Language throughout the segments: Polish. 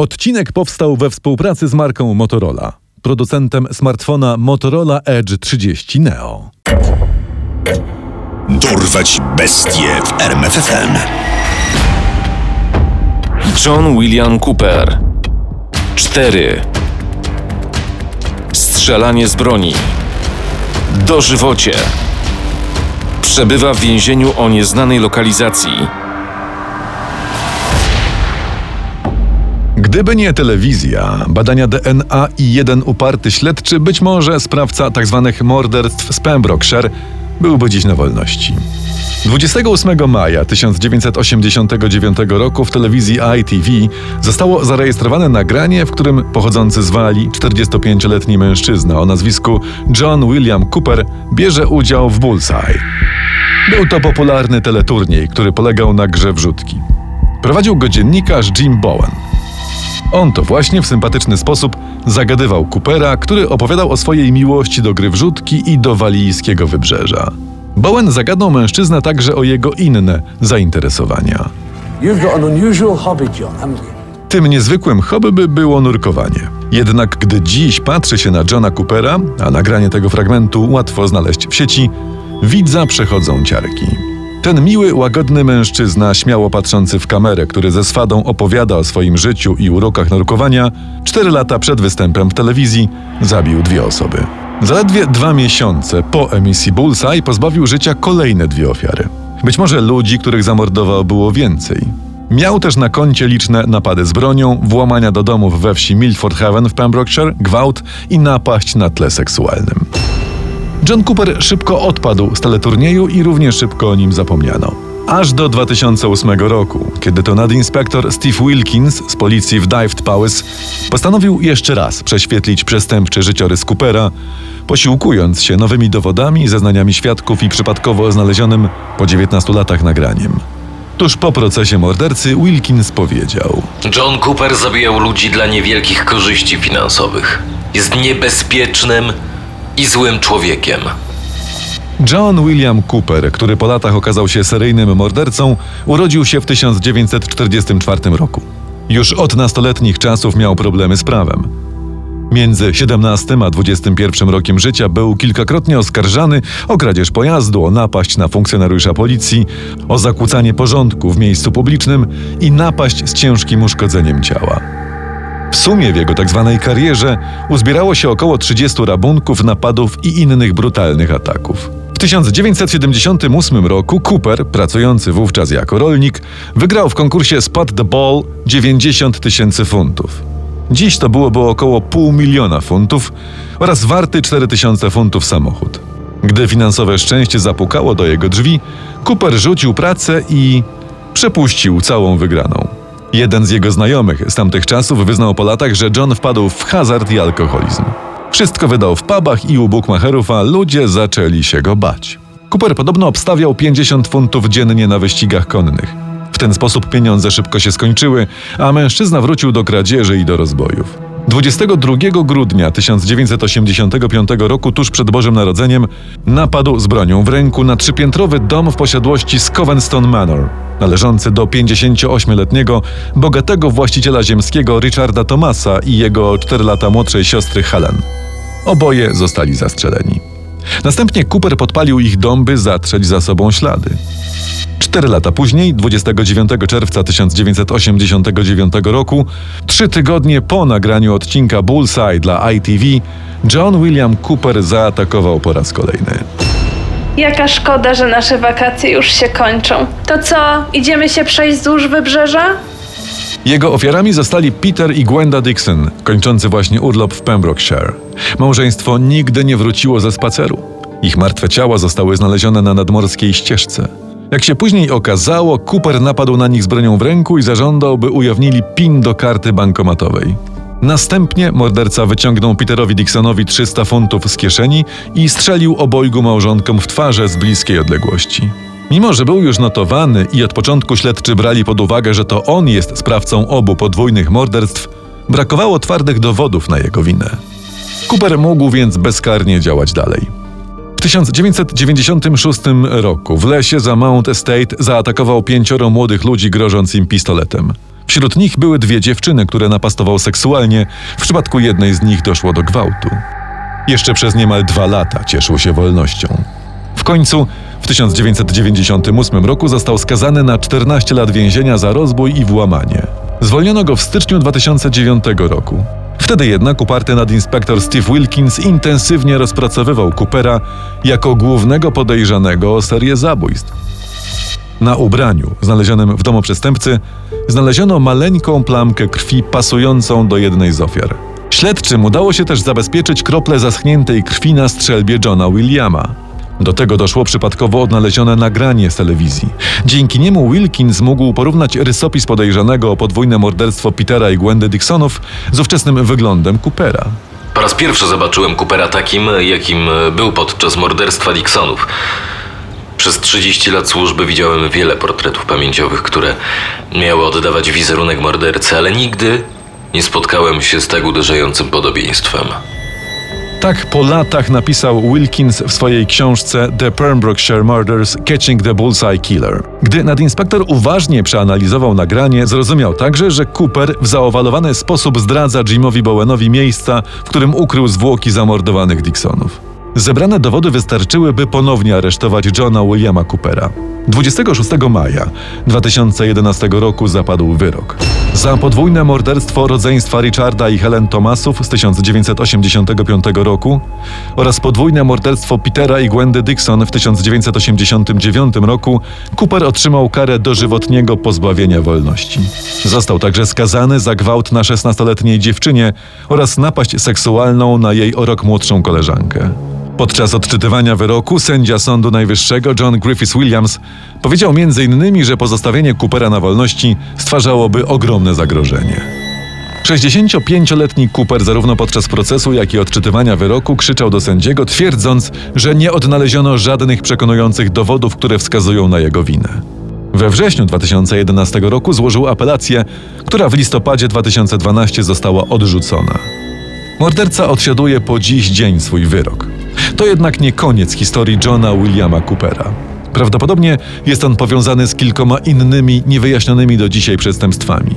Odcinek powstał we współpracy z marką Motorola, producentem smartfona Motorola Edge 30 Neo. Dorwać bestie w RMFFM. John William Cooper. 4 Strzelanie z broni. Dożywocie. Przebywa w więzieniu o nieznanej lokalizacji Gdyby nie telewizja, badania DNA i jeden uparty śledczy, być może sprawca tzw. Tak morderstw z Pembrokeshire byłby dziś na wolności. 28 maja 1989 roku w telewizji ITV zostało zarejestrowane nagranie, w którym pochodzący z Walii 45-letni mężczyzna o nazwisku John William Cooper bierze udział w Bullseye. Był to popularny teleturniej, który polegał na grze wrzutki. Prowadził go dziennikarz Jim Bowen. On to właśnie w sympatyczny sposób zagadywał Coopera, który opowiadał o swojej miłości do gry wrzutki i do walijskiego wybrzeża. Bowen zagadnął mężczyznę także o jego inne zainteresowania. Tym niezwykłym hobby by było nurkowanie. Jednak gdy dziś patrzy się na Johna Coopera, a nagranie tego fragmentu łatwo znaleźć w sieci, widza przechodzą ciarki. Ten miły, łagodny mężczyzna, śmiało patrzący w kamerę, który ze swadą opowiada o swoim życiu i urokach nurkowania, cztery lata przed występem w telewizji zabił dwie osoby. Zaledwie dwa miesiące po emisji Bullseye pozbawił życia kolejne dwie ofiary. Być może ludzi, których zamordował, było więcej. Miał też na koncie liczne napady z bronią, włamania do domów we wsi Milford Haven w Pembrokeshire, gwałt i napaść na tle seksualnym. John Cooper szybko odpadł z teleturnieju i równie szybko o nim zapomniano. Aż do 2008 roku, kiedy to nadinspektor Steve Wilkins z policji w Dyfed Powys postanowił jeszcze raz prześwietlić przestępczy życiorys Coopera, posiłkując się nowymi dowodami, zeznaniami świadków i przypadkowo znalezionym po 19 latach nagraniem. Tuż po procesie mordercy Wilkins powiedział: John Cooper zabijał ludzi dla niewielkich korzyści finansowych. Jest niebezpiecznym i złym człowiekiem. John William Cooper, który po latach okazał się seryjnym mordercą, urodził się w 1944 roku. Już od nastoletnich czasów miał problemy z prawem. Między 17 a 21 rokiem życia był kilkakrotnie oskarżany o kradzież pojazdu, o napaść na funkcjonariusza policji, o zakłócanie porządku w miejscu publicznym i napaść z ciężkim uszkodzeniem ciała. W sumie w jego tzw. Tak karierze uzbierało się około 30 rabunków, napadów i innych brutalnych ataków. W 1978 roku Cooper, pracujący wówczas jako rolnik, wygrał w konkursie Spot the Ball 90 tysięcy funtów. Dziś to byłoby około pół miliona funtów oraz warty 4000 funtów samochód. Gdy finansowe szczęście zapukało do jego drzwi, Cooper rzucił pracę i przepuścił całą wygraną. Jeden z jego znajomych z tamtych czasów wyznał po latach, że John wpadł w hazard i alkoholizm. Wszystko wydał w pubach i u bukmacherów, a ludzie zaczęli się go bać. Cooper podobno obstawiał 50 funtów dziennie na wyścigach konnych. W ten sposób pieniądze szybko się skończyły, a mężczyzna wrócił do kradzieży i do rozbojów. 22 grudnia 1985 roku, tuż przed Bożym Narodzeniem, napadł z bronią w ręku na trzypiętrowy dom w posiadłości Scovenstone Manor, należący do 58-letniego, bogatego właściciela ziemskiego Richarda Thomasa i jego 4 lata młodszej siostry Helen. Oboje zostali zastrzeleni. Następnie Cooper podpalił ich dom, by zatrzeć za sobą ślady. Cztery lata później, 29 czerwca 1989 roku, trzy tygodnie po nagraniu odcinka Bullseye dla ITV, John William Cooper zaatakował po raz kolejny. Jaka szkoda, że nasze wakacje już się kończą. To co, idziemy się przejść wzdłuż wybrzeża? Jego ofiarami zostali Peter i Gwenda Dixon, kończący właśnie urlop w Pembrokeshire. Małżeństwo nigdy nie wróciło ze spaceru. Ich martwe ciała zostały znalezione na nadmorskiej ścieżce. Jak się później okazało, Cooper napadł na nich z bronią w ręku i zażądał, by ujawnili PIN do karty bankomatowej. Następnie morderca wyciągnął Peterowi Dixonowi 300 funtów z kieszeni i strzelił obojgu małżonkom w twarze z bliskiej odległości. Mimo, że był już notowany i od początku śledczy brali pod uwagę, że to on jest sprawcą obu podwójnych morderstw, brakowało twardych dowodów na jego winę. Cooper mógł więc bezkarnie działać dalej. W 1996 roku w lesie za Mount Estate zaatakował pięcioro młodych ludzi grożąc im pistoletem. Wśród nich były dwie dziewczyny, które napastował seksualnie. W przypadku jednej z nich doszło do gwałtu. Jeszcze przez niemal dwa lata cieszył się wolnością. W końcu w 1998 roku został skazany na 14 lat więzienia za rozbój i włamanie. Zwolniono go w styczniu 2009 roku. Wtedy jednak uparty nadinspektor Steve Wilkins intensywnie rozpracowywał Coopera jako głównego podejrzanego o serię zabójstw. Na ubraniu znalezionym w domu przestępcy znaleziono maleńką plamkę krwi pasującą do jednej z ofiar. Śledczym udało się też zabezpieczyć krople zaschniętej krwi na strzelbie Johna Williama. Do tego doszło przypadkowo odnalezione nagranie z telewizji. Dzięki niemu Wilkins mógł porównać rysopis podejrzanego o podwójne morderstwo Petera i Gwendy Dixonów z ówczesnym wyglądem Coopera. Po raz pierwszy zobaczyłem Coopera takim, jakim był podczas morderstwa Dixonów. Przez 30 lat służby widziałem wiele portretów pamięciowych, które miały oddawać wizerunek mordercy, ale nigdy nie spotkałem się z tak uderzającym podobieństwem. Tak po latach napisał Wilkins w swojej książce The Pembrokeshire Murders Catching the Bullseye Killer. Gdy nadinspektor uważnie przeanalizował nagranie, zrozumiał także, że Cooper w zaowalowany sposób zdradza Jimowi Bowenowi miejsca, w którym ukrył zwłoki zamordowanych Dixonów. Zebrane dowody wystarczyły, by ponownie aresztować Johna Williama Coopera. 26 maja 2011 roku zapadł wyrok. Za podwójne morderstwo rodzeństwa Richarda i Helen Thomasów z 1985 roku oraz podwójne morderstwo Petera i Gwendy Dixon w 1989 roku Cooper otrzymał karę dożywotniego pozbawienia wolności. Został także skazany za gwałt na 16-letniej dziewczynie oraz napaść seksualną na jej o rok młodszą koleżankę. Podczas odczytywania wyroku sędzia Sądu Najwyższego John Griffiths Williams powiedział m.in., że pozostawienie Coopera na wolności stwarzałoby ogromne zagrożenie. 65-letni Cooper zarówno podczas procesu, jak i odczytywania wyroku krzyczał do sędziego, twierdząc, że nie odnaleziono żadnych przekonujących dowodów, które wskazują na jego winę. We wrześniu 2011 roku złożył apelację, która w listopadzie 2012 została odrzucona. Morderca odsiaduje po dziś dzień swój wyrok. To jednak nie koniec historii Johna Williama Coopera. Prawdopodobnie jest on powiązany z kilkoma innymi niewyjaśnionymi do dzisiaj przestępstwami.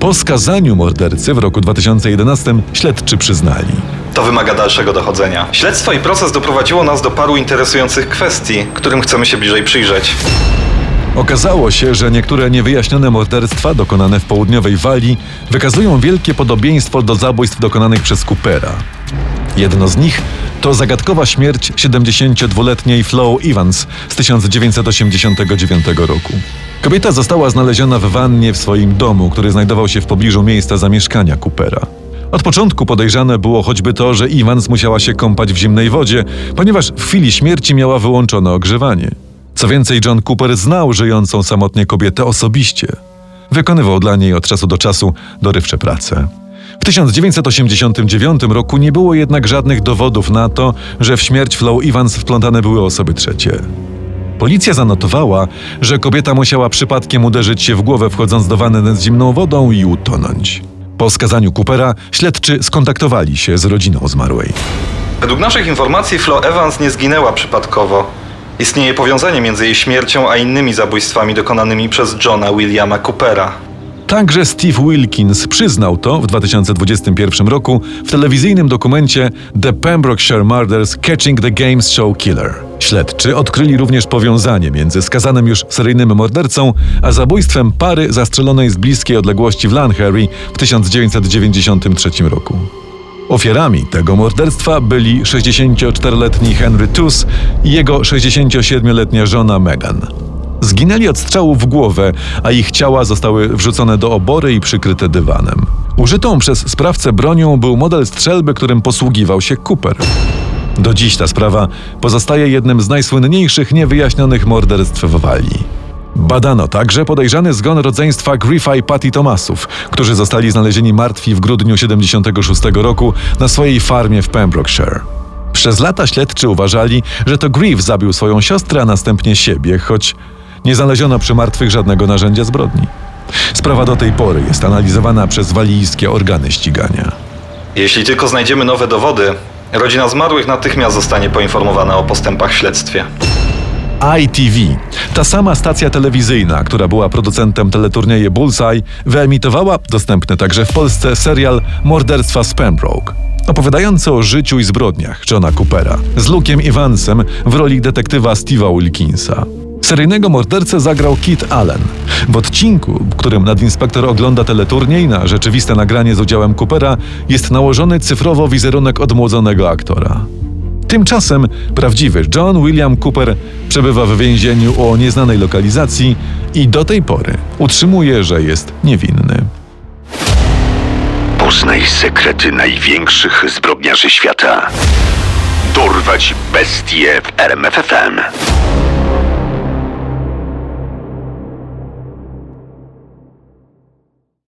Po skazaniu mordercy w roku 2011 śledczy przyznali. To wymaga dalszego dochodzenia. Śledztwo i proces doprowadziło nas do paru interesujących kwestii, którym chcemy się bliżej przyjrzeć. Okazało się, że niektóre niewyjaśnione morderstwa dokonane w południowej Walii wykazują wielkie podobieństwo do zabójstw dokonanych przez Coopera. Jedno z nich to zagadkowa śmierć 72-letniej Flo Evans z 1989 roku. Kobieta została znaleziona w wannie w swoim domu, który znajdował się w pobliżu miejsca zamieszkania Coopera. Od początku podejrzane było choćby to, że Evans musiała się kąpać w zimnej wodzie, ponieważ w chwili śmierci miała wyłączone ogrzewanie. Co więcej, John Cooper znał żyjącą samotnie kobietę osobiście. Wykonywał dla niej od czasu do czasu dorywcze prace. W 1989 roku nie było jednak żadnych dowodów na to, że w śmierć Flo Evans wplątane były osoby trzecie. Policja zanotowała, że kobieta musiała przypadkiem uderzyć się w głowę wchodząc do wanny z zimną wodą i utonąć. Po skazaniu Coopera śledczy skontaktowali się z rodziną zmarłej. Według naszych informacji Flo Evans nie zginęła przypadkowo. Istnieje powiązanie między jej śmiercią a innymi zabójstwami dokonanymi przez Johna Williama Coopera. Także Steve Wilkins przyznał to w 2021 roku w telewizyjnym dokumencie The Pembrokeshire Murders Catching the Games Show Killer. Śledczy odkryli również powiązanie między skazanym już seryjnym mordercą, a zabójstwem pary zastrzelonej z bliskiej odległości w Lanherry w 1993 roku. Ofiarami tego morderstwa byli 64-letni Henry Tuss i jego 67-letnia żona Megan. Zginęli od strzału w głowę, a ich ciała zostały wrzucone do obory i przykryte dywanem. Użytą przez sprawcę bronią był model strzelby, którym posługiwał się Cooper. Do dziś ta sprawa pozostaje jednym z najsłynniejszych niewyjaśnionych morderstw w Walii. Badano także podejrzany zgon rodzeństwa Griffa i Patty Thomasów, którzy zostali znalezieni martwi w grudniu 76 roku na swojej farmie w Pembrokeshire. Przez lata śledczy uważali, że to Griff zabił swoją siostrę, a następnie siebie, choć nie znaleziono przy martwych żadnego narzędzia zbrodni. Sprawa do tej pory jest analizowana przez walijskie organy ścigania. Jeśli tylko znajdziemy nowe dowody, rodzina zmarłych natychmiast zostanie poinformowana o postępach w śledztwie. ITV. Ta sama stacja telewizyjna, która była producentem teleturnieje Bullseye, wyemitowała, dostępny także w Polsce, serial Morderstwa z Pembroke. Opowiadający o życiu i zbrodniach Johna Coopera, z Luke'em Evansem w roli detektywa Steve'a Wilkinsa. Seryjnego mordercę zagrał Kit Allen. W odcinku, w którym nadinspektor ogląda teleturniej na rzeczywiste nagranie z udziałem Coopera, jest nałożony cyfrowo wizerunek odmłodzonego aktora. Tymczasem prawdziwy John William Cooper przebywa w więzieniu o nieznanej lokalizacji i do tej pory utrzymuje, że jest niewinny. Poznaj sekrety największych zbrodniarzy świata. Dorwać bestie w RMFFM.